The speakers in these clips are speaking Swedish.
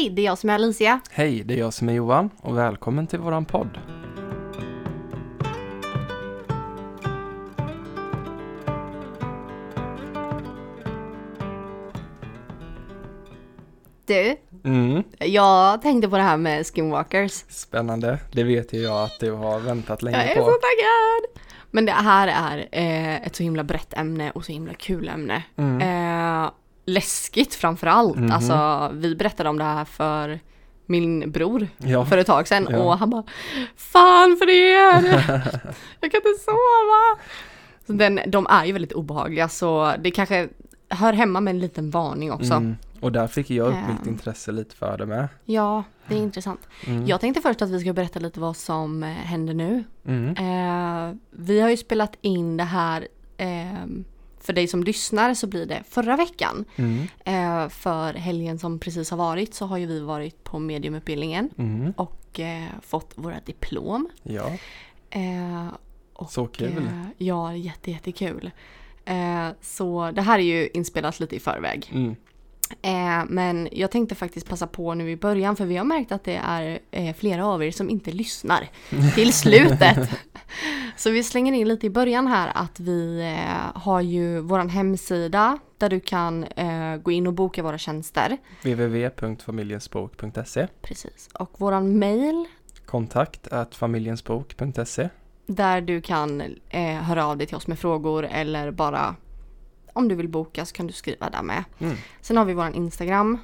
Hej, det är jag som är Alicia. Hej, det är jag som är Johan och välkommen till våran podd. Du, Mm, jag tänkte på det här med skinwalkers. spännande. Det vet ju jag att du har väntat länge Jag är på. så taggad! Men det här är eh, ett så himla brett ämne och så himla kul ämne. Mm. Eh, läskigt framför allt. Mhm. Alltså, vi berättade om det här för min bror Ja, för ett tag sedan Ja. och han bara Fan för er! Jag kan inte sova! Så den, de är ju väldigt obehagliga så det kanske hör hemma med en liten varning också. mm. Och där fick jag upp mitt Ehm. intresse lite för det med. Ja, det är intressant. Mm. Jag tänkte först att vi ska berätta lite vad som eh, händer nu. Mm. Eh, vi har ju spelat in det här eh, för dig som lyssnar så blir det förra veckan. Mm. Eh, för helgen som precis har varit så har ju vi varit på mediumutbildningen Mm. och eh, fått våra diplom. Ja, Eh, och, så kul. Ja, jätte, jättekul. Eh, så det här är ju inspelat lite i förväg. Mm. Eh, men jag tänkte faktiskt passa på nu i början för vi har märkt att det är eh, flera av er som inte lyssnar till slutet. Så vi slänger in lite i början här att vi eh, har ju våran hemsida där du kan eh, gå in och boka våra tjänster. www.familjensbok.se Precis. Och våran mail Kontakt at familjensbok.se där du kan eh, höra av dig till oss med frågor eller bara om du vill boka så kan du skriva där med. mm. Sen har vi våran Instagram.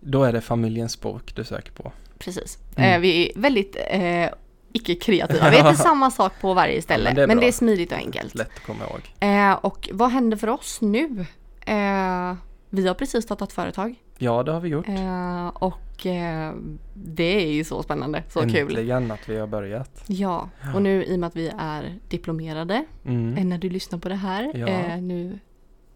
Då är det familjens du söker på. Precis. Mm. Eh, vi är väldigt eh, icke-kreativa. Vi heter samma sak på varje ställe. men men, det det är smidigt och enkelt. Lätt att komma ihåg. Eh, och vad händer för oss nu? Eh, vi har precis startat företag. Ja, det har vi gjort. Eh, och eh, det är ju så spännande. Så kul. Äntligen att vi har börjat. Ja, och nu i och med att vi är diplomerade Mm. eh, när du lyssnar på det här. Ja. Eh, nu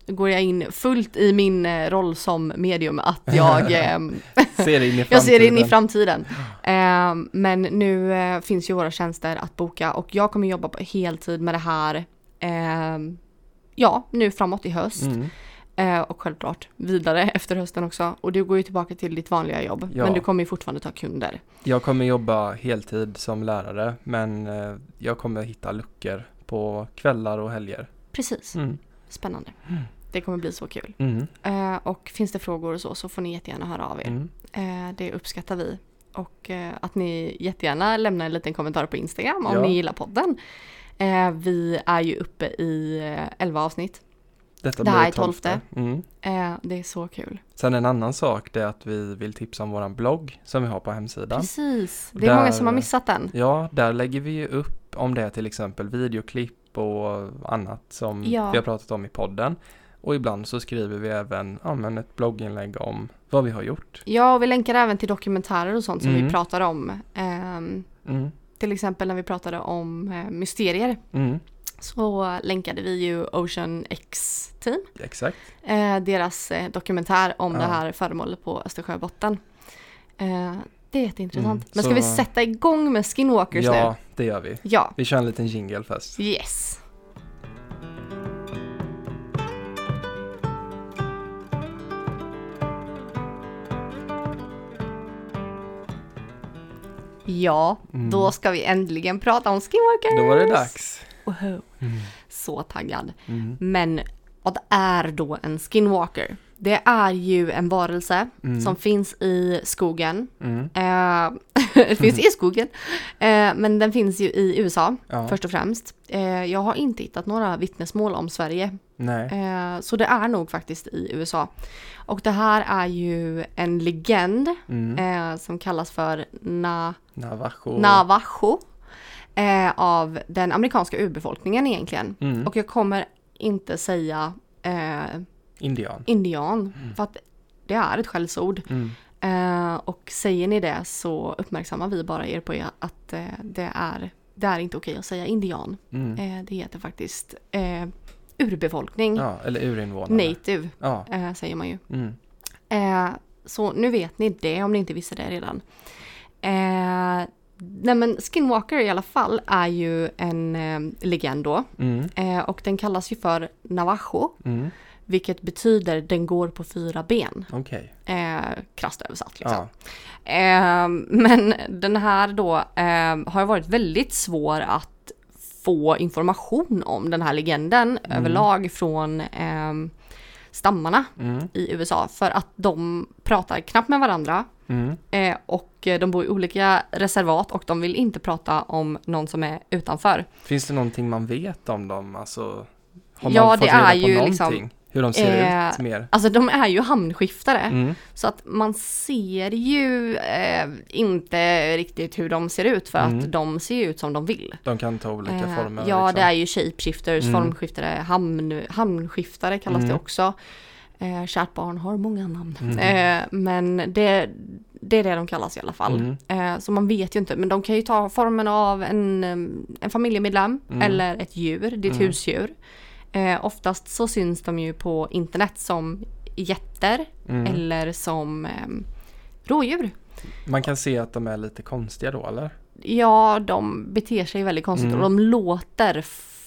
går jag in fullt i min eh, roll som medium att jag ehm, Ser in i framtiden. Jag ser in i framtiden. Eh, men nu eh, finns ju våra tjänster att boka och jag kommer jobba på heltid med det här. Eh, ja, nu framåt i höst. Mm. Eh, och självklart vidare efter hösten också. Och du går ju tillbaka till ditt vanliga jobb. Ja. Men du kommer ju fortfarande ta kunder. Jag kommer jobba heltid som lärare men jag kommer hitta luckor på kvällar och helger. Precis, Mm. Spännande. Det kommer bli så kul. Mm. Eh, och finns det frågor och så, så får ni jättegärna höra av er. Mm. Eh, det uppskattar vi. Och eh, att ni jättegärna lämnar en liten kommentar på Instagram om Ja. ni gillar podden. Vi är ju uppe i eh, 11 avsnitt. Detta Det här är tolfte. Mm. Eh, det är så kul. Sen en annan sak det är att vi vill tipsa om våran blogg som vi har på hemsidan. Precis, det är Där- många som har missat den. Ja, där lägger vi ju upp om det är till exempel videoklipp och annat som Ja. vi har pratat om i podden. Och ibland så skriver vi även ja, men ett blogginlägg om vad vi har gjort. Ja, och vi länkar även till dokumentärer och sånt som Mm. vi pratar om. Ehm, Mm. till exempel när vi pratade om eh, mysterier Mm. så länkade vi ju Ocean X Team. Exakt. Eh, deras eh, dokumentär om Ja. det här föremålet på Östersjöbotten. Eh, det är jätteintressant. Mm, Men ska så- vi sätta igång med Skinwalkers Ja, nu? det gör vi. Ja. Vi kör en liten jingle först. Yes. Ja, Mm. då ska vi äntligen prata om Skinwalkers! Då var det dags. Mm. Så taggad. Mm. Men vad är då en Skinwalker? Det är ju en varelse Mm. som finns i skogen. Mm. Eh, det finns i skogen. Eh, men den finns ju i USA Ja. först och främst. Eh, jag har inte hittat några vittnesmål om Sverige. Nej. Eh, så det är nog faktiskt i USA. Och det här är ju en legend Mm. eh, som kallas för na Navajo. Navajo. Eh, av den amerikanska urbefolkningen egentligen. Mm. Och jag kommer inte säga Indian. indian. För att det är ett skällsord. Mm. Eh, och säger ni det så uppmärksammar vi bara er på att eh, det, är, det är inte okej att säga indian. Mm. Eh, det heter faktiskt eh, urbefolkning. Ja, eller urinvånare. Native Ja. eh, säger man ju. Mm. Eh, så nu vet ni det om ni inte visste det redan. Nej men Skinwalker i alla fall är ju en eh, legend då. Mm. Eh, och den kallas ju för Navajo. Mm. Vilket betyder den går på fyra ben. Okej. Eh, krasst översatt liksom. Ja. Eh, men den här då eh, har varit väldigt svår att få information om den här legenden Mm. överlag från eh, stammarna Mm. i USA för att de pratar knappt med varandra Mm. eh, och eh, de bor i olika reservat och de vill inte prata om någon som är utanför. Finns det någonting man vet om dem? Alltså, har Ja, man fått det reda är på ju någonting? liksom, Hur de ser eh, ut mer? Alltså de är ju hamnskiftare Mm. så att man ser ju eh, inte riktigt hur de ser ut för Mm. att de ser ut som de vill. De kan ta olika Eh, former. ja, liksom. det är ju shapeshifters, Mm. formskiftare, hamn, hamnskiftare kallas det Mm. också. Eh, kärt barn har många namn. Mm. Eh, men det, det är det de kallas i alla fall. Mm. Eh, så man vet ju inte, men de kan ju ta formen av en, eh, en familjemedlem eller ett djur, ditt husdjur. Eh, oftast så syns de ju på internet som getter Mm. eller som eh, rådjur. Man kan se att de är lite konstiga då eller? Ja, de beter sig väldigt konstigt Mm. och de låter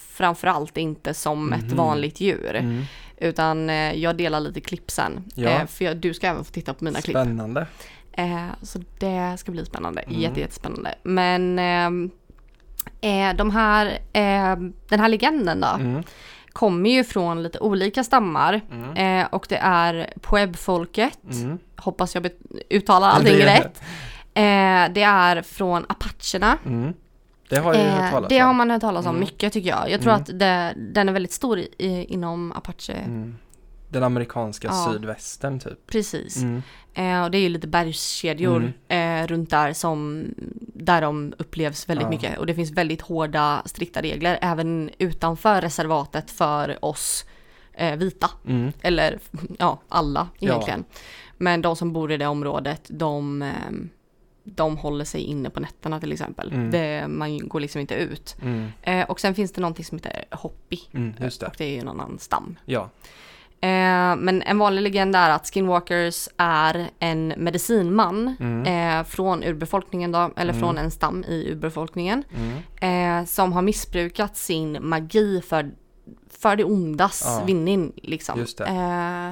framförallt inte som ett Mhm. vanligt djur. Mm. Utan eh, jag delar lite klipp sen. Ja. Eh, för jag, du ska även få titta på mina klipp. Spännande. Eh, så det ska bli spännande. Mm. Jätte, jättespännande. Men ehm, eh, de här, eh, den här legenden då Mm. Kommer ju från lite olika stammar. Mm. Eh, och det är Pueb-folket. Mm. Hoppas jag uttalar allting Det- rätt. Eh, det är från apacherna. Mm. Det har Eh, det har man hört talas om Mm. mycket tycker jag. Jag tror Mm. att det, den är väldigt stor i, i, inom apache. Mm. Den amerikanska Ja. sydvästern typ. Precis. Mm. Eh, och det är ju lite bergskedjor eh, runt där som där de upplevs väldigt Ja. mycket. Och det finns väldigt hårda, strikta regler även utanför reservatet för oss eh, vita. Mm. Eller ja, alla Ja. egentligen. Men de som bor i det området, de, ehm, de håller sig inne på nätterna till exempel. Mm. Det, man går liksom inte ut. Mm. Eh, och sen finns det någonting som heter Hoppy. Mm. Det. Och det är ju en annan stam. Ja. Eh, men en vanlig legend är att skinwalkers är en medicinman Mm. eh, från urbefolkningen då, eller Mm. från en stam i urbefolkningen. Mm. Eh, som har missbrukat sin magi för, för det ondas Ja. vinning liksom. Det. Eh,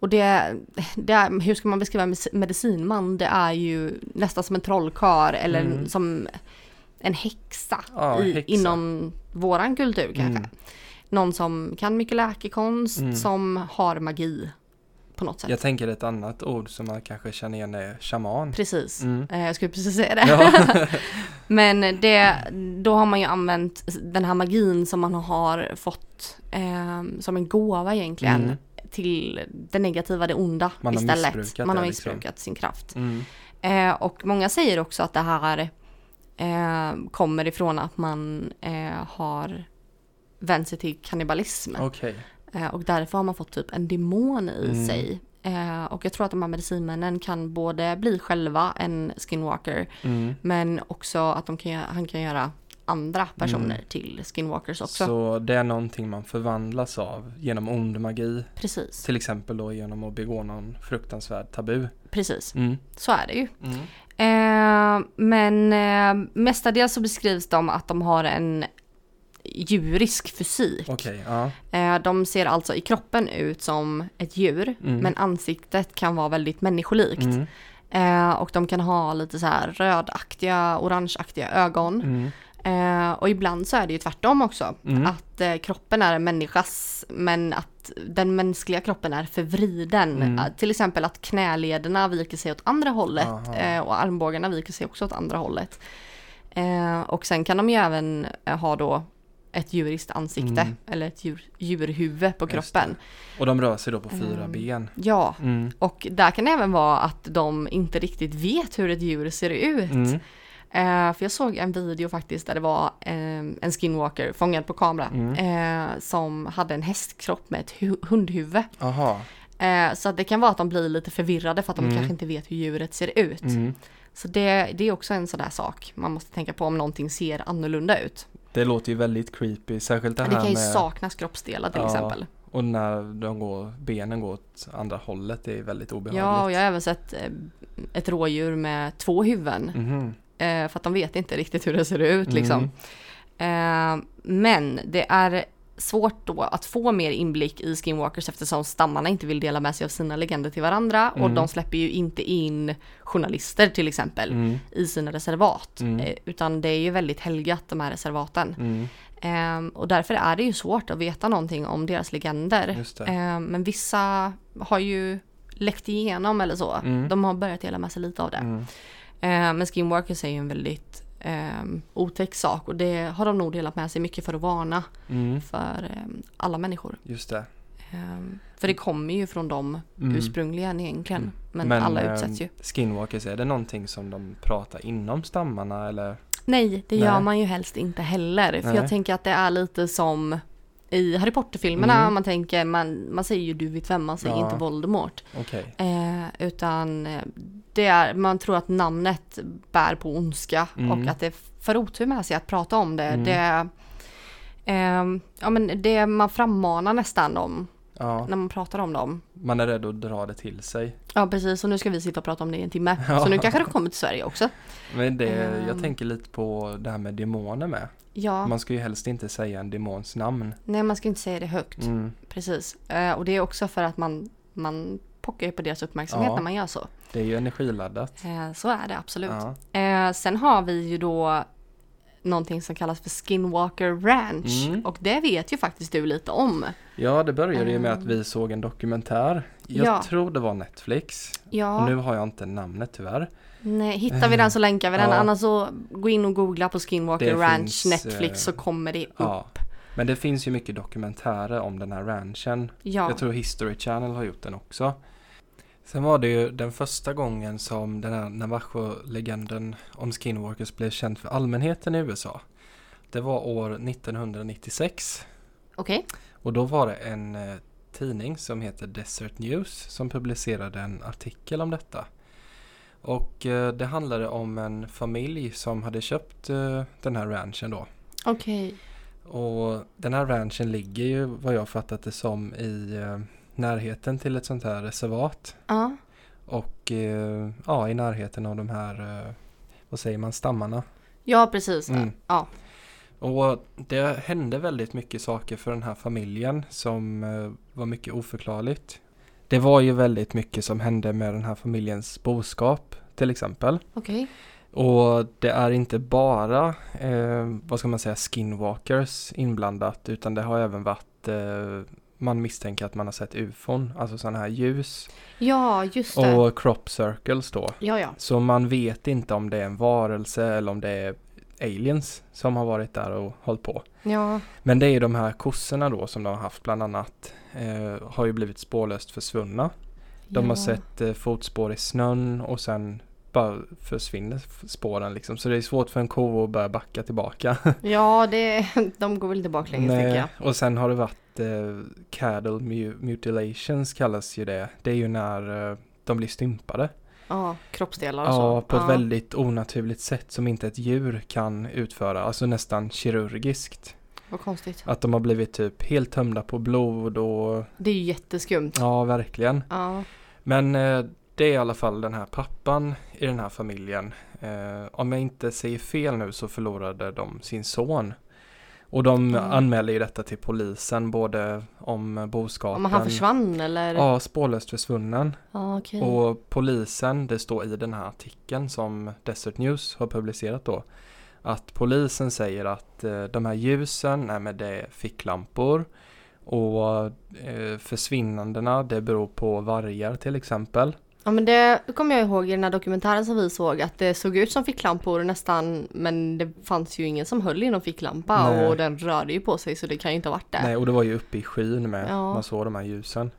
och det, det är, hur ska man beskriva medicinman? Det är ju nästan som en trollkarl eller Mm. som en häxa, Ja, i, häxa. inom våran kultur kanske. Någon som kan mycket läkekonst, Mm. som har magi på något sätt. Jag tänker ett annat ord som man kanske känner igen är shaman. Precis, Mm. eh, jag skulle precis säga det. Ja. Men det, då har man ju använt den här magin som man har fått eh, som en gåva egentligen Mm. till det negativa, det onda Man har istället. missbrukat man har liksom. missbrukat sin kraft. Mm. Eh, och många säger också att det här eh, kommer ifrån att man eh, har vänt sig till kannibalism. Okej. Eh, och därför har man fått typ en demon i Mm. sig. Eh, och jag tror att de här medicinmännen kan både bli själva en skinwalker Mm. men också att de kan, han kan göra andra personer Mm. till skinwalkers också. Så det är någonting man förvandlas av genom ond magi. Precis, Till exempel då genom att begå någon fruktansvärd tabu. precis. Mm. Så är det ju. Mm. Eh, men eh, mestadels så beskrivs de att de har en djurisk fysik. Okej, ja. Eh, de ser alltså i kroppen ut som ett djur, Mm. men ansiktet kan vara väldigt människolikt. Mm. Eh, och de kan ha lite så här rödaktiga, orangeaktiga ögon. Mm. Eh, och ibland så är det ju tvärtom också. Mm. Att eh, kroppen är en människas, men att den mänskliga kroppen är förvriden. Mm. Eh, till exempel att knälederna viker sig åt andra hållet och armbågarna viker sig också åt andra hållet. Och sen kan de ju även ha då ett djuriskt ansikte Mm. eller ett djur, djurhuvud på kroppen. Och de rör sig då på fyra Mm. ben. Ja, Mm. och där kan det även vara att de inte riktigt vet hur ett djur ser ut. Mm. Eh, för jag såg en video faktiskt där det var eh, en skinwalker fångad på kamera Mm. eh, som hade en hästkropp med ett hu- hundhuvud. Aha. Eh, så att det kan vara att de blir lite förvirrade för att de Mm. kanske inte vet hur djuret ser ut. Så det, det är också en sån där sak man måste tänka på om någonting ser annorlunda ut. Det låter ju väldigt creepy, särskilt det Det, här kan ju med saknas kroppsdelar till Ja, exempel. och när de går, benen går åt andra hållet, det är väldigt obehagligt. Ja, och jag har även sett eh, ett rådjur med två huvuden. Mhm. Eh, för att de vet inte riktigt hur det ser ut liksom. Mm. Eh, men det är svårt då att få mer inblick i Skinwalkers eftersom stammarna inte vill dela med sig av sina legender till varandra och Mm. de släpper ju inte in journalister till exempel Mm. i sina reservat. Mm. Eh, Utan det är ju väldigt helgat de här reservaten. Ehm, och därför är det ju svårt att veta någonting om deras legender. Ehm, men vissa har ju läckt igenom eller så. Mm. De har börjat dela med sig lite av det. Ehm, men Skinwalkers är ju en väldigt um, otäck sak och det har de nog delat med sig mycket för att varna Mm. för ehm, alla människor. Just det. Ehm, för det kommer ju från dem Mm. ursprungligen egentligen. Mm. Men, Men, alla ehm, utsätts ju. Skinwalkers, är det någonting som de pratar inom stammarna eller? Nej, det gör Nej. man ju helst inte heller. För Nej. jag tänker att det är lite som i Harry Potter-filmerna. Mm. Man tänker, man, man säger ju du vet vem, man säger Ja. inte Voldemort. Okej. Eh, utan eh, det är, man tror att namnet bär på ondska Mm. och att det för otur med sig att prata om det. Mm. Det, ehm, ja, men det man frammanar nästan dem Ja, när man pratar om dem. man är rädd att dra det till sig. Ja precis, och nu ska vi sitta och prata om det i en timme. Ja. Så nu kanske det kommer till Sverige också. Men det, jag Ehm. tänker lite på det här med demoner med. Ja, Man ska ju helst inte säga en demons namn. nej man ska inte säga det högt. Mm. Precis. Eh, och det är också för att man, man pockar ju på deras uppmärksamhet Ja. när man gör så. Det är ju energiladdat. Eh, så är det absolut. Ja. Eh, sen har vi ju då någonting som kallas för Skinwalker Ranch. Mm. Och det vet ju faktiskt du lite om. ja, det började ju med att vi såg en dokumentär. Jag Ja. tror det var Netflix. Ja, Och nu har jag inte namnet tyvärr. Nej, hittar vi den så länkar vi den. Ja. Annars så gå in och googla på Skinwalker Det Ranch finns, Netflix eh, så kommer det upp. Ja. Men det finns ju mycket dokumentärer om den här ranchen. Ja, Jag tror History Channel har gjort den också. Sen var det ju den första gången som den här Navajo-legenden om skinwalkers blev känd för allmänheten i USA. Det var år 1996 okej. och då var det en eh, tidning som heter Desert News som publicerade en artikel om detta. Och eh, det handlade om en familj som hade köpt eh, den här ranchen då. Okej. Och den här ranchen ligger ju vad jag fattat det som i eh, närheten till ett sånt här reservat. Ja. Och ja, i närheten av de här, vad säger man, stammarna. ja, precis. Mm. Ja. Och det hände väldigt mycket saker för den här familjen som var mycket oförklarligt. Det var ju väldigt mycket som hände med den här familjens boskap till exempel. Okej. Och det är inte bara, eh, vad ska man säga, skinwalkers inblandat utan det har även varit, eh, man misstänker att man har sett ufon, alltså sådana här ljus. Ja, just det. Och crop circles då. Ja, ja. Så man vet inte om det är en varelse eller om det är aliens som har varit där och hållit på. Ja, Men det är ju de här kossorna då som de har haft bland annat eh, har ju blivit spårlöst försvunna. De ja. har sett eh, fotspår i snön och sen bara försvinner spåren liksom. Så det är svårt för en ko att börja backa tillbaka. Ja, det, de går väl inte baklänges tänker jag. Och sen har det varit eh, cattle mu- mutilations kallas ju det. Det är ju när eh, de blir stympade. Ja, kroppsdelar och så. Ja, på ett väldigt onaturligt sätt som inte ett djur kan utföra. Alltså nästan kirurgiskt. Vad konstigt. Att de har blivit typ helt tömda på blod och Det är ju jätteskumt. ja, verkligen. Ja. Men eh, det är i alla fall den här pappan i den här familjen. Eh, om jag inte säger fel nu så förlorade de sin son. Och de Mm. anmälde ju detta till polisen både om boskapen. Om han försvann eller? Ja, spårlöst försvunnen. Ja, okej. Och polisen, det står i den här artikeln som Desert News har publicerat då. Att polisen säger att eh, de här ljusen, nej men det är ficklampor. Och eh, försvinnandena, det beror på vargar till exempel. Ja men det kommer jag ihåg i den här dokumentären som vi såg att det såg ut som ficklampor nästan men det fanns ju ingen som höll i någon ficklampa Nej. och den rörde ju på sig så det kan ju inte ha varit det. Nej, och det var ju uppe i skyn med, Ja. man såg de här ljusen.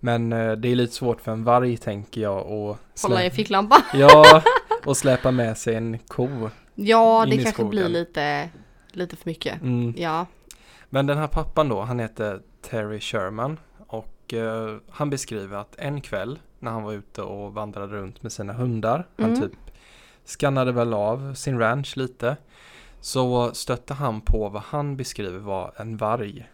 Men eh, det är lite svårt för en varg tänker jag att Hålla i en ficklampa. Ja, och släpa med sig en ko. Ja det kanske blir skogen. lite, lite för mycket. Mm. Ja. Men den här pappan då, han heter Terry Sherman och eh, han beskriver att en kväll när han var ute och vandrade runt med sina hundar, han Mm. typ skannade väl av sin ranch lite, så stötte han på vad han beskriver var en varg.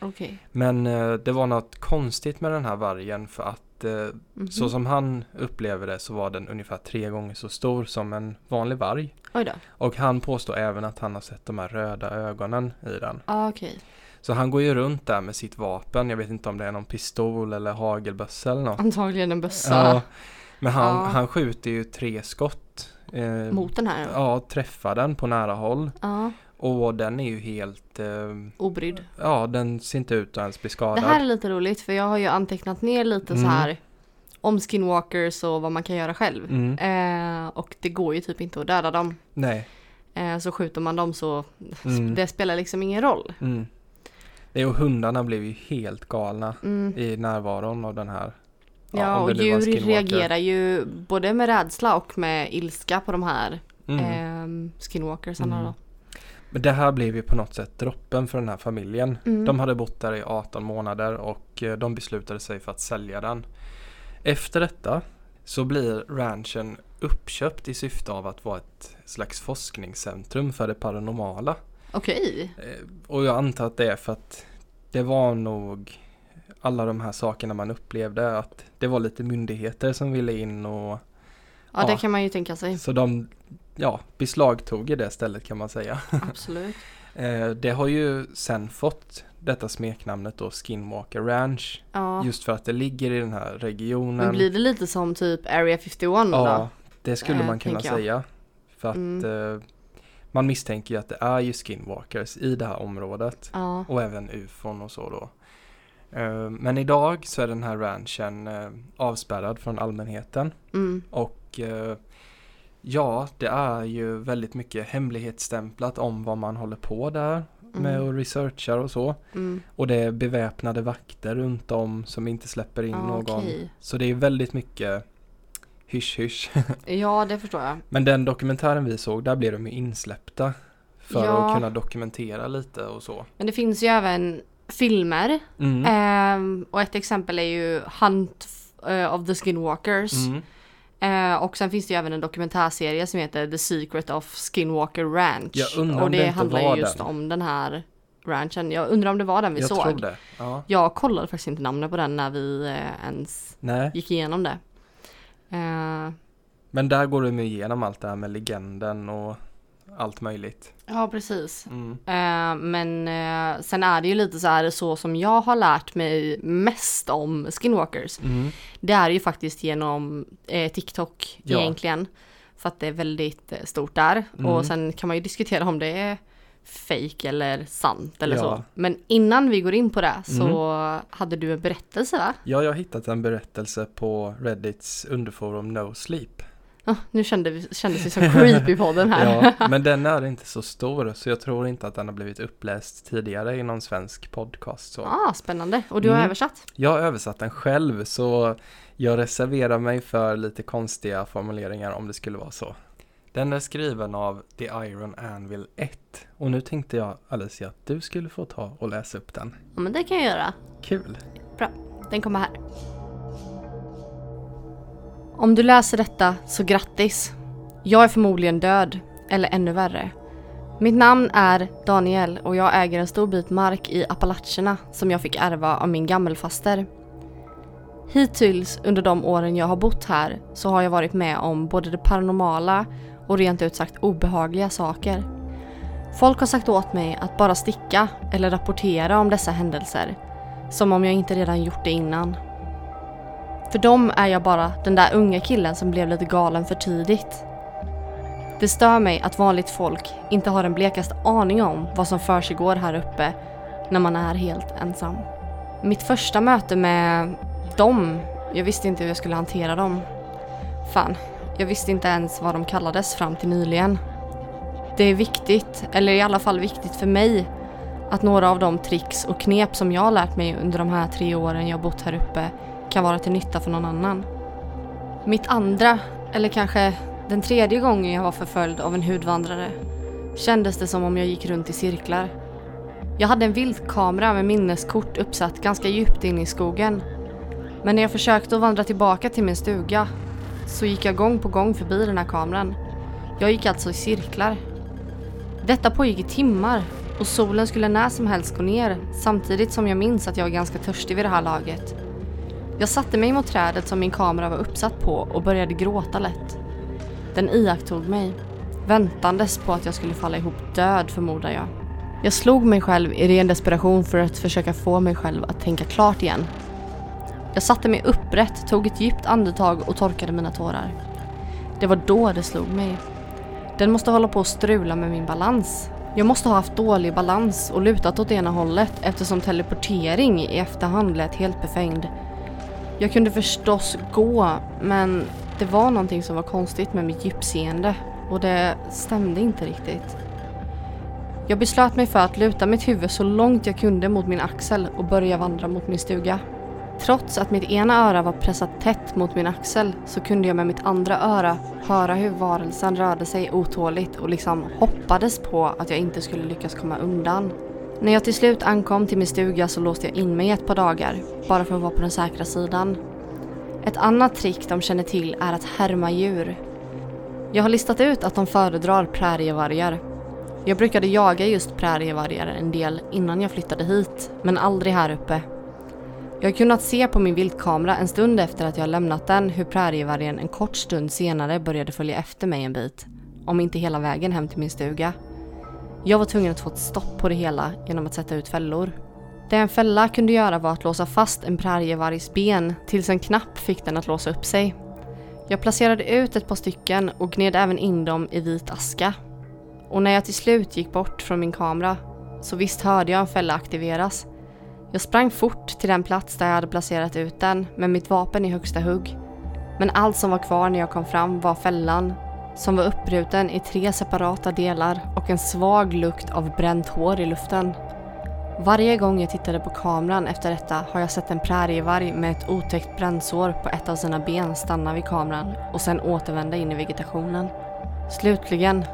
Okej. Men eh, det var något konstigt med den här vargen för att eh, Mhm. så som han upplever det så var den ungefär tre gånger så stor som en vanlig varg. Oj då. Och han påstår även att han har sett de här röda ögonen i den. Ja okej. Så han går ju runt där med sitt vapen. Jag vet inte om det är någon pistol eller hagelbössa eller något. Antagligen en bössa Ja, men han, Ja. han skjuter ju tre skott. Eh, mot den här. Ja, träffar den på nära håll. Ja, Och den är ju helt, eh, obrydd. ja den ser inte ut att ens bli skadad. Det här är lite roligt för jag har ju antecknat ner lite så Mm. här om skinwalkers och vad man kan göra själv. Mm. Eh, och det går ju typ inte att döda dem. Nej. Eh, så skjuter man dem så Mm. det spelar liksom ingen roll. Mm. Det och hundarna blev ju helt galna Mm. i närvaron av den här. Ja, om och djur reagerar ju både med rädsla och med ilska på de här Mm. ehm, skinwalkersarna Mm. då. Men det här blev ju på något sätt droppen för den här familjen. Mm. De hade bott där i 18 månader och eh, de beslutade sig för att sälja den. Efter detta så blir ranchen uppköpt i syfte av att vara ett slags forskningscentrum för det paranormala. Okej. Eh, Och jag antar att det är för att det var nog alla de här sakerna man upplevde att det var lite myndigheter som ville in och Ja, det Ja. kan man ju tänka sig. så de ja, beslagtog i det stället kan man säga. Absolut. Eh, Det har ju sen fått detta smeknamnet då Skinwalker Ranch Ja. just för att det ligger i den här regionen. Men blir det lite som typ Area 51 ja, då? det skulle Eh, man kunna tänker jag. säga. För att Mm. eh, man misstänker ju att det är ju Skinwalkers i det här området. Ja. Och även ufon och så då. Eh, Men idag så är den här ranchen eh, avspärrad från allmänheten. Mm. Och eh, ja, det är ju väldigt mycket hemlighetsstämplat om vad man håller på där med Mm. och researchar och så. Mm. Och det är beväpnade vakter runt om som inte släpper in Ja, någon. okej. Så det är väldigt mycket hysch hysch. Ja, det förstår jag. Men den dokumentären vi såg, där blev de ju insläppta. För Ja. att kunna dokumentera lite och så. Men det finns ju även filmer. Mm. Ehm, och ett exempel är ju Hunt eh, of the Skinwalkers. Mm. Eh, och sen finns det ju även en dokumentärserie som heter The Secret of Skinwalker Ranch. Jag undrar om och det, det handlar ju just den. om den här ranchen. Jag undrar om det var den vi Jag såg. tror det. Ja. Jag kollade faktiskt inte namnet på den när vi eh, ens Nej, gick igenom det. Eh, men där går de igenom allt det här med legenden och allt möjligt. ja, precis. Mm. Eh, men eh, sen är det ju lite så här så som jag har lärt mig mest om skinwalkers. Mm. Det är ju faktiskt genom eh, TikTok Ja. egentligen. För att det är väldigt stort där. Mm. Och sen kan man ju diskutera om det är fake eller sant eller Ja. så. Men innan vi går in på det så Mm. hade du en berättelse va? Ja, jag har hittat en berättelse på Reddits underforum No Sleep. Ja, nu kände vi, kändes vi som creepy podden här. Ja, men den är inte så stor så jag tror inte att den har blivit uppläst tidigare i någon svensk podcast. Så. ah, spännande. Och du har Mm. översatt? Jag har översatt den själv så jag reserverar mig för lite konstiga formuleringar om det skulle vara så. Den är skriven av The Iron Anvil 1 och nu tänkte jag Alicia att du skulle få ta och läsa upp den. Ja men det kan jag göra. Kul! Den kommer här. Om du läser detta så grattis. Jag är förmodligen död, eller ännu värre. Mitt namn är Daniel och jag äger en stor bit mark i Appalacherna som jag fick ärva av min gammelfaster. Hittills under de åren jag har bott här så har jag varit med om både det paranormala och rent ut sagt obehagliga saker. Folk har sagt åt mig att bara sticka eller rapportera om dessa händelser som om jag inte redan gjort det innan. För dem är jag bara den där unga killen som blev lite galen för tidigt. Det stör mig att vanligt folk inte har den blekaste aning om vad som försiggår här uppe när man är helt ensam. Mitt första möte med dem, jag visste inte hur jag skulle hantera dem. Fan, jag visste inte ens vad de kallades fram till nyligen. Det är viktigt, eller i alla fall viktigt för mig, att några av de tricks och knep som jag har lärt mig under de här tre åren jag bott här uppe kan vara till nytta för någon annan. Mitt andra, eller kanske den tredje gången jag var förföljd av en hudvandrare kändes det som om jag gick runt i cirklar. Jag hade en viltkamera med minneskort uppsatt ganska djupt in i skogen. Men när jag försökte att vandra tillbaka till min stuga så gick jag gång på gång förbi den här kameran. Jag gick alltså i cirklar. Detta pågick i timmar och solen skulle när som helst gå ner samtidigt som jag minns att jag var ganska törstig vid det här laget. Jag satte mig mot trädet som min kamera var uppsatt på och började gråta lätt. Den iakttog mig, väntandes på att jag skulle falla ihop död förmodar jag. Jag slog mig själv i ren desperation för att försöka få mig själv att tänka klart igen. Jag satte mig upprätt, tog ett djupt andetag och torkade mina tårar. Det var då det slog mig. Den måste hålla på att strula med min balans. Jag måste ha haft dålig balans och lutat åt ena hållet eftersom teleportering i efterhand lät helt befängd. Jag kunde förstås gå, men det var någonting som var konstigt med mitt djupseende och det stämde inte riktigt. Jag beslöt mig för att luta mitt huvud så långt jag kunde mot min axel och börja vandra mot min stuga. Trots att mitt ena öra var pressat tätt mot min axel så kunde jag med mitt andra öra höra hur varelsen rörde sig otåligt och liksom hoppades på att jag inte skulle lyckas komma undan. När jag till slut ankom till min stuga så låste jag in mig i ett par dagar, bara för att vara på den säkra sidan. Ett annat trick de känner till är att härma djur. Jag har listat ut att de föredrar prärievargar. Jag brukade jaga just prärievargar en del innan jag flyttade hit, men aldrig här uppe. Jag har kunnat se på min viltkamera en stund efter att jag lämnat den hur prärievargen en kort stund senare började följa efter mig en bit, om inte hela vägen hem till min stuga. Jag var tvungen att få ett stopp på det hela genom att sätta ut fällor. Det en fälla kunde göra var att låsa fast en prärievargs ben tills en knapp fick den att låsa upp sig. Jag placerade ut ett par stycken och gned även in dem i vit aska. Och när jag till slut gick bort från min kamera så visst hörde jag en fälla aktiveras. Jag sprang fort till den plats där jag hade placerat ut den med mitt vapen i högsta hugg. Men allt som var kvar när jag kom fram var fällan som var uppbruten i tre separata delar och en svag lukt av bränt hår i luften. Varje gång jag tittade på kameran efter detta har jag sett en prärievarg med ett otäckt brännsår på ett av sina ben stanna vid kameran och sen återvända in i vegetationen. Slutligen,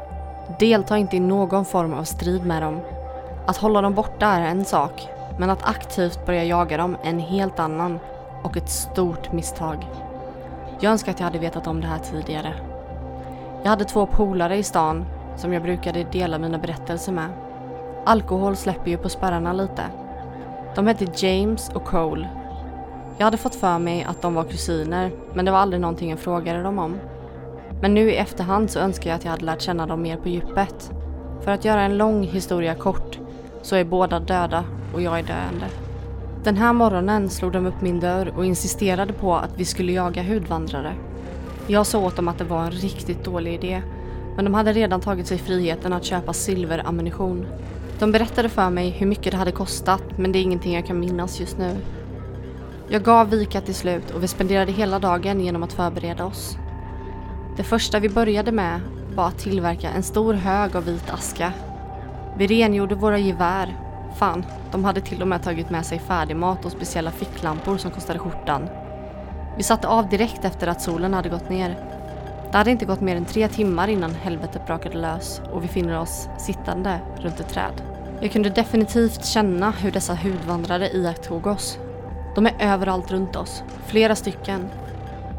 delta inte i någon form av strid med dem. Att hålla dem borta är en sak, men att aktivt börja jaga dem är en helt annan och ett stort misstag. Jag önskar att jag hade vetat om det här tidigare. Jag hade två polare i stan som jag brukade dela mina berättelser med. Alkohol släpper ju på spärrarna lite. De hette James och Cole. Jag hade fått för mig att de var kusiner, men det var aldrig någonting jag frågade dem om. Men nu i efterhand så önskar jag att jag hade lärt känna dem mer på djupet. För att göra en lång historia kort så är båda döda och jag är döende. Den här morgonen slog de upp min dörr och insisterade på att vi skulle jaga hudvandrare. Jag sa åt dem att det var en riktigt dålig idé, men de hade redan tagit sig friheten att köpa silverammunition. De berättade för mig hur mycket det hade kostat, men det är ingenting jag kan minnas just nu. Jag gav vika till slut och vi spenderade hela dagen genom att förbereda oss. Det första vi började med var att tillverka en stor hög av vit aska. Vi rengjorde våra gevär. Fan, de hade till och med tagit med sig färdigmat och speciella ficklampor som kostade skjortan. Vi satte av direkt efter att solen hade gått ner. Det hade inte gått mer än tre timmar innan helvetet brakade lös och vi finner oss sittande runt ett träd. Jag kunde definitivt känna hur dessa hudvandrare iakttog oss. De är överallt runt oss, flera stycken.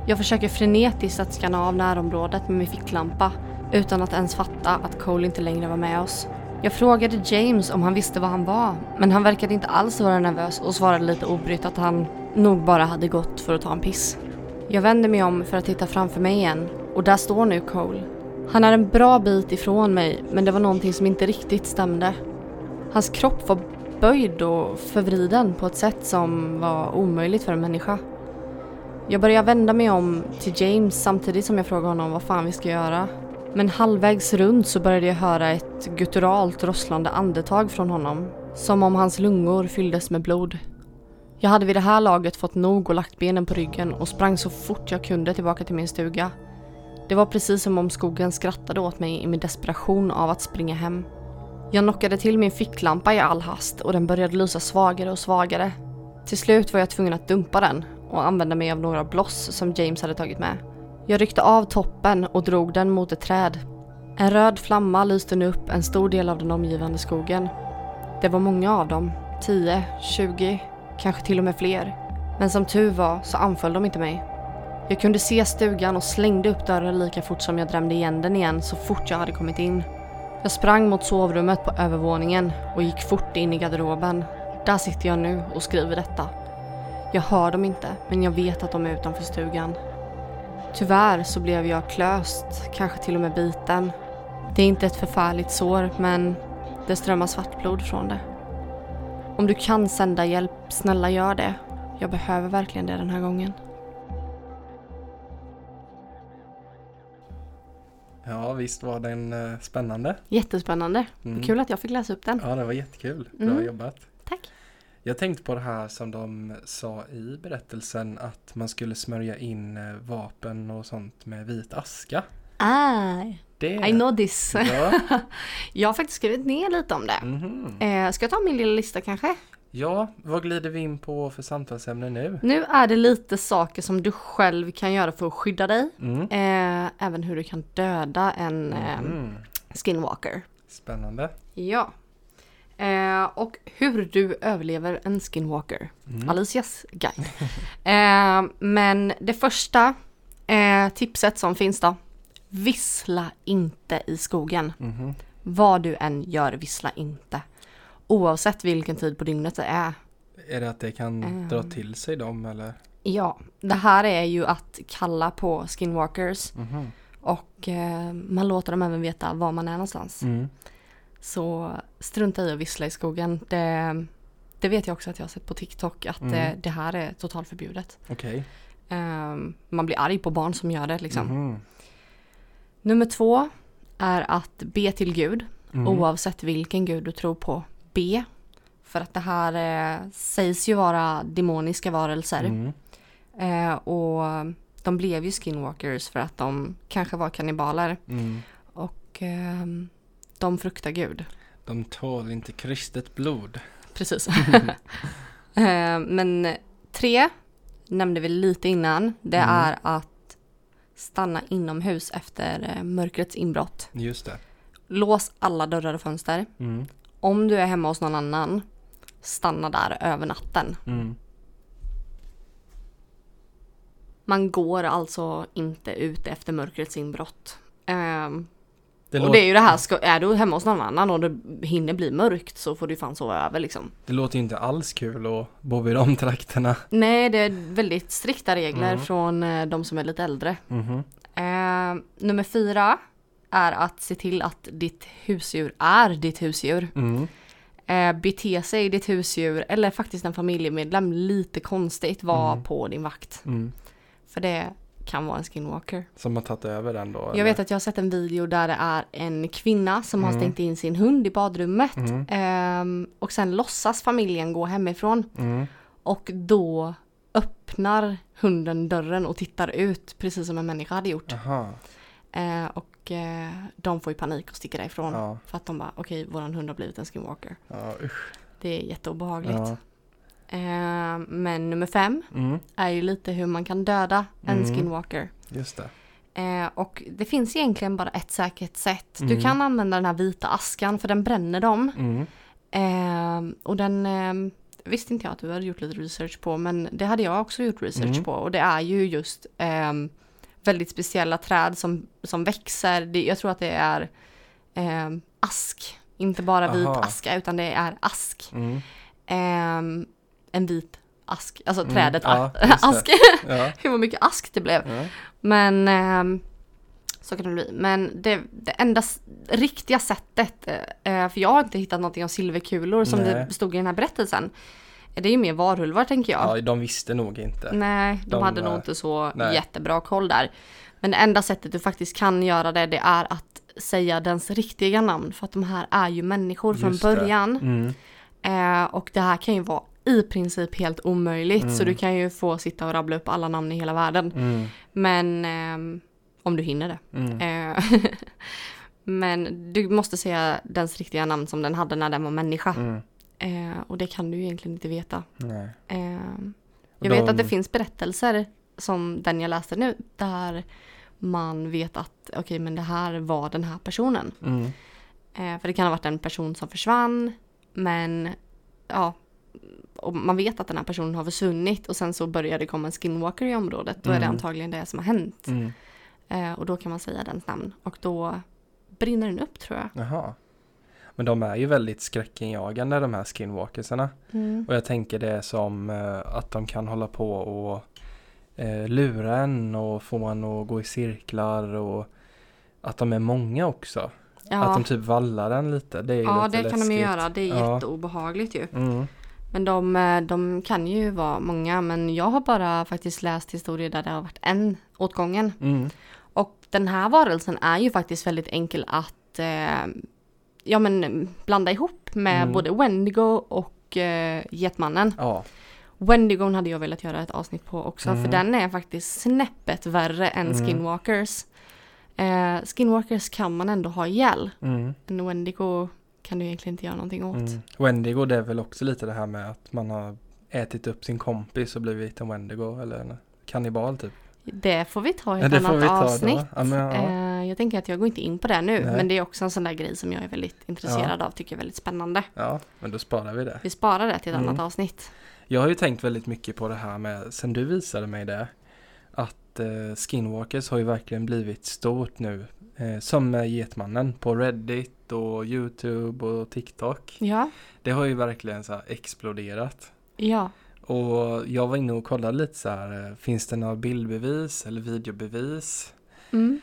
Jag försöker frenetiskt att skanna av närområdet med min ficklampa utan att ens fatta att Cole inte längre var med oss. Jag frågade James om han visste var han var, men han verkade inte alls vara nervös och svarade lite obrytt att han nog bara hade gått för att ta en piss. Jag vände mig om för att titta framför mig igen och där står nu Cole. Han är en bra bit ifrån mig men det var någonting som inte riktigt stämde. Hans kropp var böjd och förvriden på ett sätt som var omöjligt för en människa. Jag börjar vända mig om till James samtidigt som jag frågar honom vad fan vi ska göra. Men halvvägs runt så började jag höra ett gutturalt rosslande andetag från honom. Som om hans lungor fylldes med blod. Jag hade vid det här laget fått nog och lagt benen på ryggen och sprang så fort jag kunde tillbaka till min stuga. Det var precis som om skogen skrattade åt mig i min desperation av att springa hem. Jag knockade till min ficklampa i all hast och den började lysa svagare och svagare. Till slut var jag tvungen att dumpa den och använda mig av några bloss som James hade tagit med. Jag ryckte av toppen och drog den mot ett träd. En röd flamma lyste nu upp en stor del av den omgivande skogen. Det var många av dem, 10, 20, kanske till och med fler. Men som tur var så anföll de inte mig. Jag kunde se stugan och slängde upp dörren lika fort som jag drämde igen den igen så fort jag hade kommit in. Jag sprang mot sovrummet på övervåningen och gick fort in i garderoben. Där sitter jag nu och skriver detta. Jag hör dem inte, men jag vet att de är utanför stugan. Tyvärr så blev jag klöst, kanske till och med biten. Det är inte ett förfärligt sår, men Det strömmar svartblod från det. Om du kan sända hjälp, snälla gör det. Jag behöver verkligen det den här gången. Ja, visst var den eh, spännande. Jättespännande. Mm. Kul att jag fick läsa upp den. Ja, det var jättekul. Bra Mm. jobbat. Tack. Jag tänkte på det här som de sa i berättelsen att man skulle smörja in eh, vapen och sånt med vit aska. Ah, Det... I know this. Ja. Jag har faktiskt skrivit ner lite om det. Mhm. Eh, ska jag ta min lilla lista kanske? ja, vad glider vi in på för samtalsämne nu? Nu är det lite saker som du själv kan göra för att skydda dig. Mm. Eh, även hur du kan döda en eh, Mhm. skinwalker. Spännande. Ja. Eh, och hur du överlever en skinwalker. Mm. Alicias guide. eh, men det första eh, tipset som finns då. Vissla inte i skogen. Mhm. Vad du än gör, vissla inte. Oavsett vilken tid på dygnet det är. Är det att det kan Ehm. dra till sig dem eller? Ja, det här är ju att kalla på skinwalkers Mhm. och eh, man låter dem även veta var man är någonstans. Mm. Så strunta i att vissla i skogen. Det, det vet jag också att jag har sett på TikTok att Mm. eh, det här är totalt förbjudet. Okej. Ehm, man blir arg på barn som gör det liksom. Mhm. Nummer två är att be till Gud. Mm. Oavsett vilken gud du tror på. Be. För att det här eh, sägs ju vara demoniska varelser. Mm. Eh, och de blev ju skinwalkers för att de kanske var kannibaler. Mm. Och ehm, de fruktar Gud. De tål inte kristet blod. Precis. Eh, Men tre nämnde vi lite innan. Det Mm. är att stanna inomhus efter eh, mörkrets inbrott. Just det. Lås alla dörrar och fönster. Mm. Om du är hemma hos någon annan, stanna där över natten. Mm. Man går alltså inte ut efter mörkrets inbrott. Ehm, Det, och låter, det är ju det här, ska, är du hemma hos någon annan och det hinner bli mörkt så får du fan sova över liksom. det låter ju inte alls kul att bo vid de trakterna. Nej, det är väldigt strikta regler Mm. från eh, de som är lite äldre. Mhm. Eh, nummer fyra är att se till att ditt husdjur är ditt husdjur. Mm. Eh, bete sig ditt husdjur eller faktiskt en familjemedlem lite konstigt var Mm. på din vakt. Mm. För det kan vara en skinwalker. Som har tagit över den då? Jag vet att jag har sett en video där det är en kvinna som har Mm. stängt in sin hund i badrummet. Mm. Ehm, och sen låtsas familjen gå hemifrån. Mm. Och då öppnar hunden dörren och tittar ut precis som en människa hade gjort. Aha. Eh, och eh, de får ju panik och sticker därifrån. Ja. För att de bara, okej våran hund har blivit en skinwalker. Ja. Det är jätteobehagligt. Ja. Eh, men nummer fem Mm. är ju lite hur man kan döda en Mm. skinwalker. Just det. Eh, och det finns egentligen bara ett säkert sätt. Mm. Du kan använda den här vita askan för den bränner dem. Mm. Eh, och den eh, visste inte jag att du hade gjort lite research på men det hade jag också gjort research Mm. på. Och det är ju just väldigt speciella träd som, som växer. Det, jag tror att det är ask. Inte bara vit Aha. aska utan det är ask. Mm. Eh, en vit ask. Alltså Mm, trädet ja, ask. Ja. Hur mycket ask det blev. Ja. Men ehm, så kan det bli. Men det, det enda riktiga sättet, eh, för jag har inte hittat någonting om silverkulor som Nej. det stod i den här berättelsen. Det är ju mer varulvar tänker jag. ja, de visste nog inte. Nej, de, De, hade nog eh, inte så nej. jättebra koll där. Men det enda sättet du faktiskt kan göra det, det är att säga dens riktiga namn. För att de här är ju människor från Just det. början. Mm. Eh, och det här kan ju vara i princip helt omöjligt. Så Mm. du kan ju få sitta och rabbla upp alla namn i hela världen. Mm. Men ehm, om du hinner det. Mm. Eh, Men du måste säga dens riktiga namn som den hade när den var människa. Mm. Eh, och det kan du ju egentligen inte veta. Eh, jag vet de- att det finns berättelser som den jag läste nu. Där man vet att okej men det här var den här personen. Mm. Eh, för det kan ha varit en person som försvann. Men ja. Och man vet att den här personen har försvunnit och sen så börjar det komma en skinwalker i området. Då är det Mm. antagligen det som har hänt. Mm. Eh, och då kan man säga dens namn. Och då brinner den upp tror jag. Jaha. Men de är ju väldigt skräckinjagande de här skinwalkersarna. Och jag tänker det som eh, att de kan hålla på och eh, lura en och få en att gå i cirklar och att de är många också. Ja, Att de typ vallar den lite. Det är ju ja lite det kan de ju läskigt. göra. Det är Ja. jätteobehagligt ju. Mm. Men de, eh, de kan ju vara många. Men jag har bara faktiskt läst historier där det har varit en åt gången. Mm. Och den här varelsen är ju faktiskt väldigt enkel att eh, ja, men, blanda ihop med Mm. både Wendigo och eh, Getmannen. Ja. Wendigon hade jag velat göra ett avsnitt på också Mm. för den är faktiskt snäppet värre än Mm. Skinwalkers. Eh, skinwalkers kan man ändå ha ihjäl. Mm. En Wendigo kan du egentligen inte göra någonting åt. Mm. Wendigo det är väl också lite det här med att man har ätit upp sin kompis och blivit en Wendigo eller en kannibal typ. Det får vi ta i Ja, ett får annat avsnitt. Ja, men ja. Eh, jag tänker att jag går inte in på det nu, Nej. men det är också en sån där grej som jag är väldigt intresserad av, tycker är väldigt spännande. Ja, men då sparar vi det. Vi sparar det till ett Mm. annat avsnitt. Jag har ju tänkt väldigt mycket på det här med, sen du visade mig det, att eh, Skinwalkers har ju verkligen blivit stort nu. Eh, som Getmannen på Reddit och YouTube och TikTok. Ja, Det har ju verkligen så exploderat. ja, Och jag var inne och kollade lite så här, eh, finns det några bildbevis eller videobevis? mm.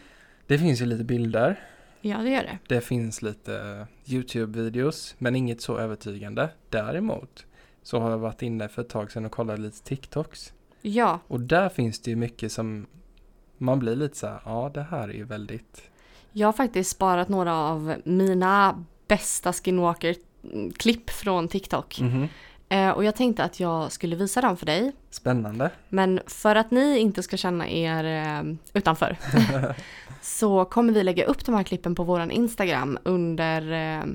Det finns ju lite bilder. ja det gör det. Det finns lite YouTube-videos, men inget så övertygande. Däremot så har jag varit inne för ett tag sedan och kollat lite TikToks. Ja, Och där finns det ju mycket som man blir lite så här, ja det här är ju väldigt, jag har faktiskt sparat några av mina bästa Skinwalker-klipp från TikTok. Mhm. Eh, och jag tänkte att jag skulle visa dem för dig. spännande. Men för att ni inte ska känna er eh, utanför så kommer vi lägga upp de här klippen på våran Instagram under eh,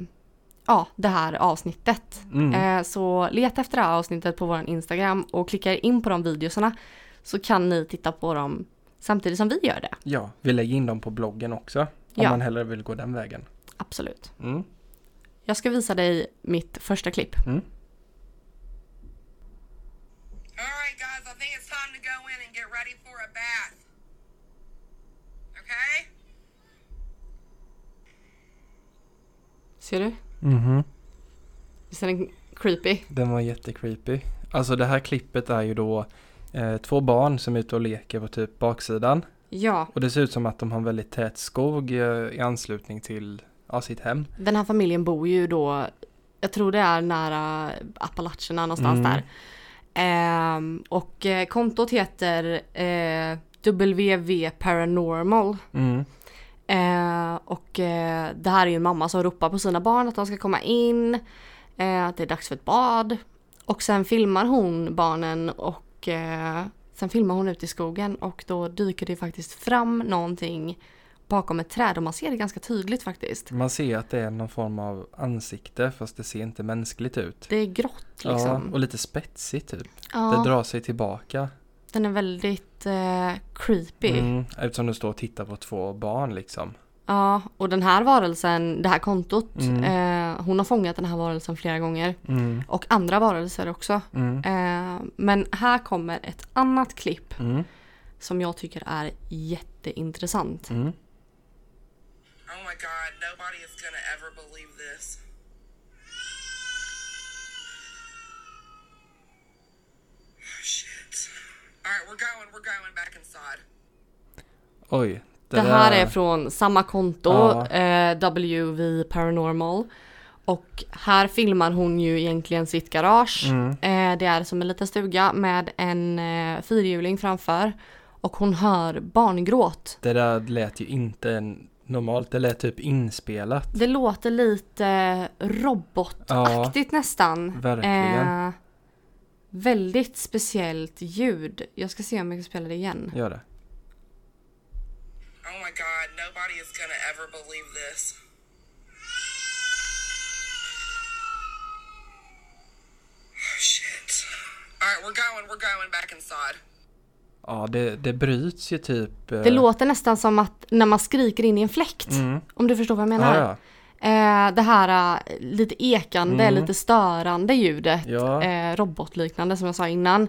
ja, det här avsnittet. Mm. Eh, så leta efter det här avsnittet på våran Instagram och klicka in på de videorna så kan ni titta på dem samtidigt som vi gör det. Ja, vi lägger in dem på bloggen också. Om Ja. man hellre vill gå den vägen. Absolut. Mm. Jag ska visa dig mitt första klipp. Mm. Ser du? Mhm. Visst är den creepy? Den var jättecreepy. Alltså det här klippet är ju då eh, två barn som är ute och leker på typ baksidan. Ja, Och det ser ut som att de har en väldigt tät skog eh, i anslutning till ja, sitt hem. den här familjen bor ju då, jag tror det är nära Appalacherna någonstans Mm. där. Ehm, och eh, kontot heter eh, WV Paranormal. Mm. Eh, och eh, det här är ju en mamma som ropar på sina barn att de ska komma in. Eh, att det är dags för ett bad. Och sen filmar hon barnen och eh, sen filmar hon ut i skogen och då dyker det faktiskt fram någonting bakom ett träd och man ser det ganska tydligt faktiskt. Man ser att det är någon form av ansikte fast det ser inte mänskligt ut. Det är grått Ja, liksom. och lite spetsigt typ. Ja, Det drar sig tillbaka. Den är väldigt eh, creepy. Mm, eftersom du står och tittar på två barn liksom. Ja, och den här varelsen, det här kontot, Mm. eh, hon har fångat den här varelsen flera gånger. Mm, Och andra varelser också. mm, Eh, men här kommer ett annat klipp mm, som jag tycker är jätteintressant. mm. Oh my god, nobody is gonna ever believe this. We're going, we're going back inside. Oj. Det, här är från samma konto, Ja. eh, WV Paranormal. Och här filmar hon ju egentligen sitt garage. Mm. Eh, det är som en liten stuga med en eh, fyrhjuling framför. Och hon hör barngråt. Det där lät ju inte normalt. Det lät typ inspelat. Det låter lite robotaktigt nästan. verkligen. Eh, väldigt speciellt ljud. Jag ska se om jag kan spela det igen. Gör det. Oh my god, nobody is gonna ever believe this. Oh shit. Alright, we're going, we're going back inside. Ja, det, det bryts ju typ. eh, Det låter nästan som att när man skriker in i en fläkt. Mm. Om du förstår vad jag menar. Ja, ja. Eh, det här eh, lite ekande, Mm. lite störande ljudet. Ja. Eh, robotliknande som jag sa innan.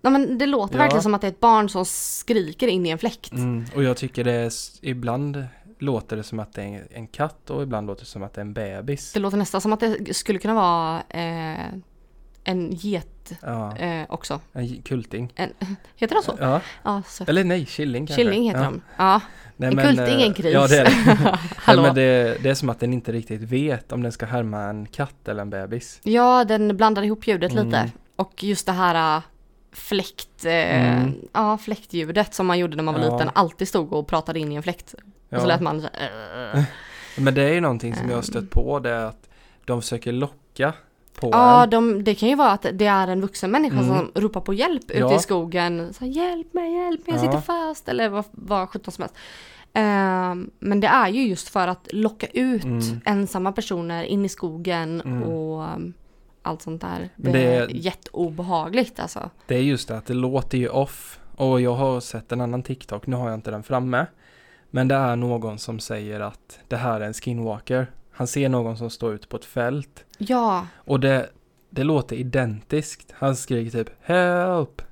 Nej, men det låter Ja. verkligen som att det är ett barn som skriker in i en fläkt. Mm. Och jag tycker det är, ibland låter det som att det är en katt och ibland låter det som att det är en bebis. Det låter nästan som att det skulle kunna vara eh, en get söt Ja, eh, också. en kulting. En, heter de så? Ja, Ja, eller nej, killing kanske. Killing heter ja. de. Ja, Nej, en men, kulting är en eh, gris. Ja, det är det. Nej, Hallå. men det, det är som att den inte riktigt vet om den ska härma en katt eller en bebis. Ja, den blandar ihop ljudet Mm. lite. Och just det här äh, fläkt, eh, Mm. ja, fläktljudet som man gjorde när man var Ja. liten. Alltid stod och pratade in i en fläkt. Och så lät man så, äh. Men det är ju någonting som jag har Ehm. stött på, det är att de försöker locka på Ja, en. de, det kan ju vara att det är en vuxen människa Mm. som ropar på hjälp ute Ja. i skogen. Så hjälp mig, hjälp mig, jag Ja. sitter fast. Eller vad, vad sjutton som helst. Ehm, men det är ju just för att locka ut Mm. ensamma personer in i skogen Mm. och um, allt sånt där. Det, det är är- jätteobehagligt alltså. Det är just det att det låter ju off. Och jag har sett en annan TikTok, nu har jag inte den framme. Men det är någon som säger att det här är en skinwalker. Han ser någon som står ute på ett fält. Ja, Och det, det låter identiskt. Han skriker typ HELP!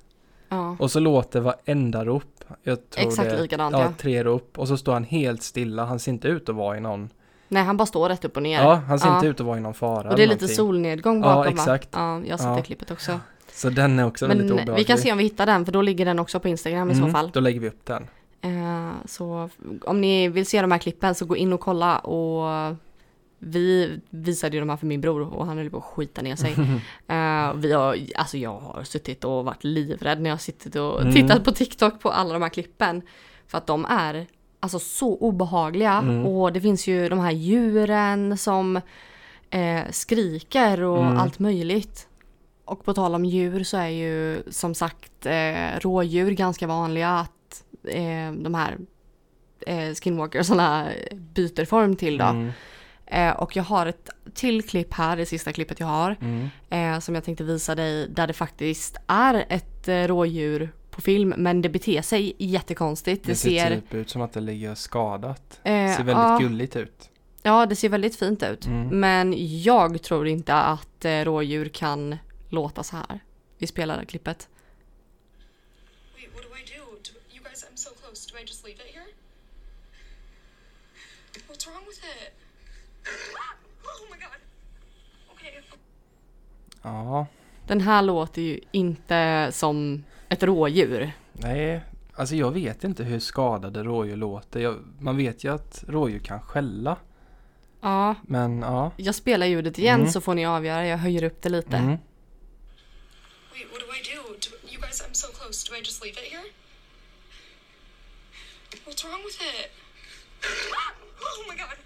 ja. Och så låter varenda rop. Jag tror Exakt det, likadant ja, ja. tre rop. Och så står han helt stilla. Han ser inte ut att vara i någon. Nej, han bara står rätt upp och ner. Ja, han ser Ja. inte ut att vara i någon fara. och det är lite solnedgång Ja, bakom va? exakt. Ja, jag sett Ja. det klippet också. Så den är också väldigt Men obehaglig. vi kan se om vi hittar den för då ligger den också på Instagram i så Mm, fall. Då lägger vi upp den. Eh, så om ni vill se de här klippen så gå in och kolla och vi visade ju de här för min bror och han höll på att skita ner sig. Eh, vi har, alltså jag har suttit och varit livrädd när jag har suttit och Mm. tittat på TikTok på alla de här klippen. För att de är alltså så obehagliga Mm. och det finns ju de här djuren som eh, skriker och Mm. allt möjligt. Och på tal om djur så är ju som sagt eh, rådjur ganska vanliga att eh, de här eh, skinwalkersarna byter form till då. Eh, och jag har ett till klipp här, det sista klippet jag har, mm. eh, som jag tänkte visa dig där det faktiskt är ett eh, rådjur på film men det beter sig jättekonstigt. Det, Det ser ser, typ ut som att det ligger skadat. eh, Det ser väldigt ja, gulligt ut. ja, det ser väldigt fint ut. Mm. Men jag tror inte att eh, rådjur kan låta så här. Vi spelar klippet. Wait, what do I do? do? You guys, I'm so close. Do I just leave it here? What's wrong with it? Oh my god. Okay. Ja, Den här låter ju inte som ett rådjur. nej. Alltså jag vet inte hur skadade rådjur låter. Jag, man vet ju att rådjur kan skälla. Ja, Men ja. jag spelar ljudet igen Mm. så får ni avgöra. Jag höjer upp det lite. Mm. Wait, what do I do? do? You guys, I'm so close. Do I just leave it here? What's wrong with it? Oh my god.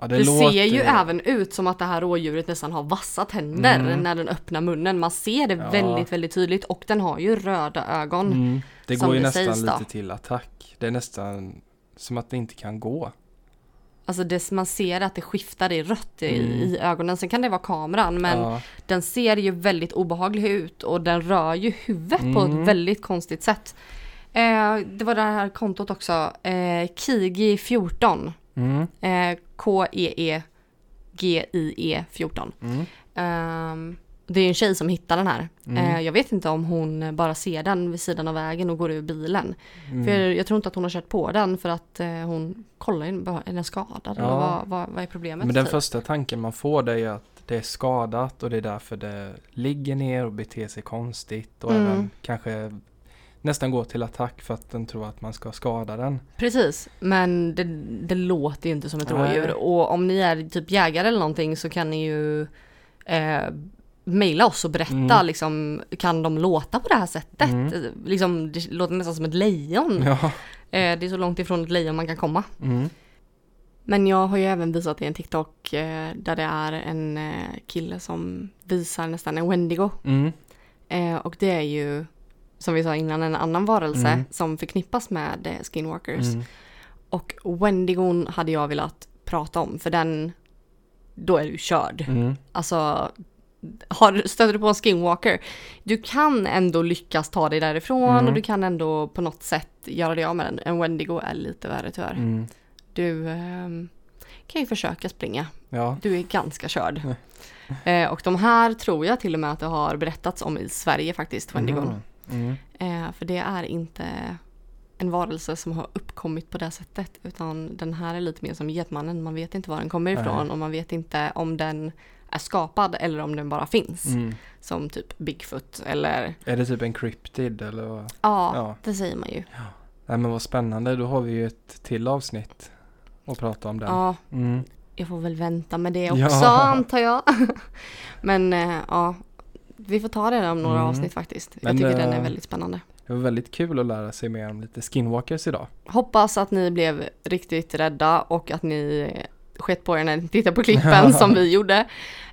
Ja, Det, ser ju även ut som att det här rådjuret nästan har vassa tänder Mm. när den öppnar munnen. Man ser det Ja. väldigt, väldigt tydligt och den har ju röda ögon. Mm. Det går ju det nästan sägs då. lite till attack. Det är nästan som att det inte kan gå. Alltså det, man ser att det skiftar i rött i, Mm. i ögonen. Sen kan det vara kameran men ja. den ser ju väldigt obehaglig ut och den rör ju huvudet på Mm. ett väldigt konstigt sätt. Eh, det var det här kontot också, eh, Kigi14. Mm. Eh, K-E-E-G-I-E 14. Mm. Ehm, det är en tjej som hittar den här. Mm. Eh, jag vet inte om hon bara ser den vid sidan av vägen och går ur bilen. Mm. För jag, jag tror inte att hon har kört på den för att eh, hon kollar är den skadad? Eller Ja. vad, vad, vad är problemet? Men den typ? första tanken man får det är att det är skadat och det är därför det ligger ner och beter sig konstigt och Mm. även kanske nästan går till attack för att den tror att man ska skada den. Precis, men det, det låter ju inte som ett Nej. rådjur. Och om ni är typ jägare eller någonting så kan ni ju eh, mejla oss och berätta Mm. liksom, kan de låta på det här sättet? Mm. Liksom, det låter nästan som ett lejon. Ja. Eh, det är så långt ifrån ett lejon man kan komma. Mm. Men jag har ju även visat i en TikTok eh, där det är en eh, kille som visar nästan en Wendigo. Mm. Eh, och det är ju, som vi sa innan, en annan varelse Mm. som förknippas med eh, skinwalkers. Mm. Och Wendigon hade jag velat prata om för den, då är du körd. Mm. Alltså, har, stöter du på en skinwalker, du kan ändå lyckas ta dig därifrån Mm. och du kan ändå på något sätt göra dig av med den. En Wendigo är lite värre tyvärr. Mm. Du ehm, kan ju försöka springa. Ja. Du är ganska körd. eh, och de här tror jag till och med att det har berättats om i Sverige faktiskt, Wendigon. Mm. Mm. Eh, för det är inte en varelse som har uppkommit på det sättet. Utan den här är lite mer som Getmannen. Man vet inte var den kommer Nej. ifrån och man vet inte om den är skapad eller om den bara finns. Mm. Som typ Bigfoot eller Är det typ en cryptid eller vad? ja, Ja. det säger man ju. Nej men vad spännande, då har vi ju ett till avsnitt att prata om den. Ja, Mm. jag får väl vänta med det Ja. också antar jag. Men eh, ja, vi får ta det om några Mm. avsnitt faktiskt. Men, jag tycker den är eh, väldigt spännande. Det var väldigt kul att lära sig mer om lite skinwalkers idag. Hoppas att ni blev riktigt rädda och att ni skett på er när ni tittade på klippen som vi gjorde.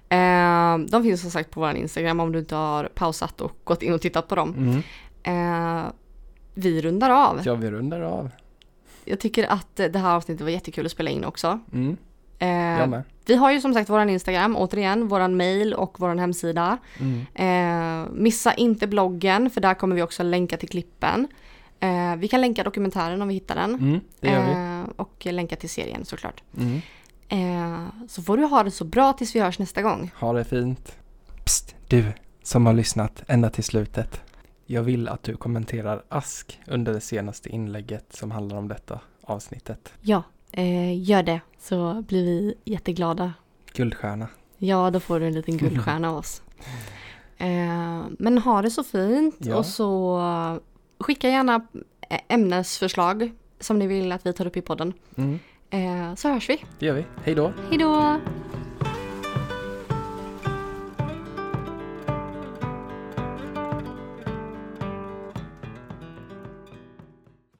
Eh, de finns som sagt på vår Instagram om du inte har pausat och gått in och tittat på dem. Mm. Eh, vi rundar av. Ja, vi rundar av. Jag tycker att det här avsnittet var jättekul att spela in också. Mm. Eh, vi har ju som sagt våran Instagram, återigen, våran mail och våran hemsida. Mm. Eh, missa inte bloggen för där kommer vi också länka till klippen. Eh, vi kan länka dokumentären om vi hittar den. Mm, det gör vi. Eh, och länka till serien såklart. Mm. Eh, så får du ha det så bra tills vi hörs nästa gång. Ha det fint. Psst, du som har lyssnat ända till slutet. Jag vill att du kommenterar ask under det senaste inlägget som handlar om detta avsnittet. Ja, eh, gör det så blir vi jätteglada. Guldstjärna. Ja, då får du en liten guldstjärna av oss. Eh, men ha det så fint Ja. och så skicka gärna ämnesförslag som ni vill att vi tar upp i podden. Mm, Eh, så hörs vi. det gör vi. Hej då. Hej då!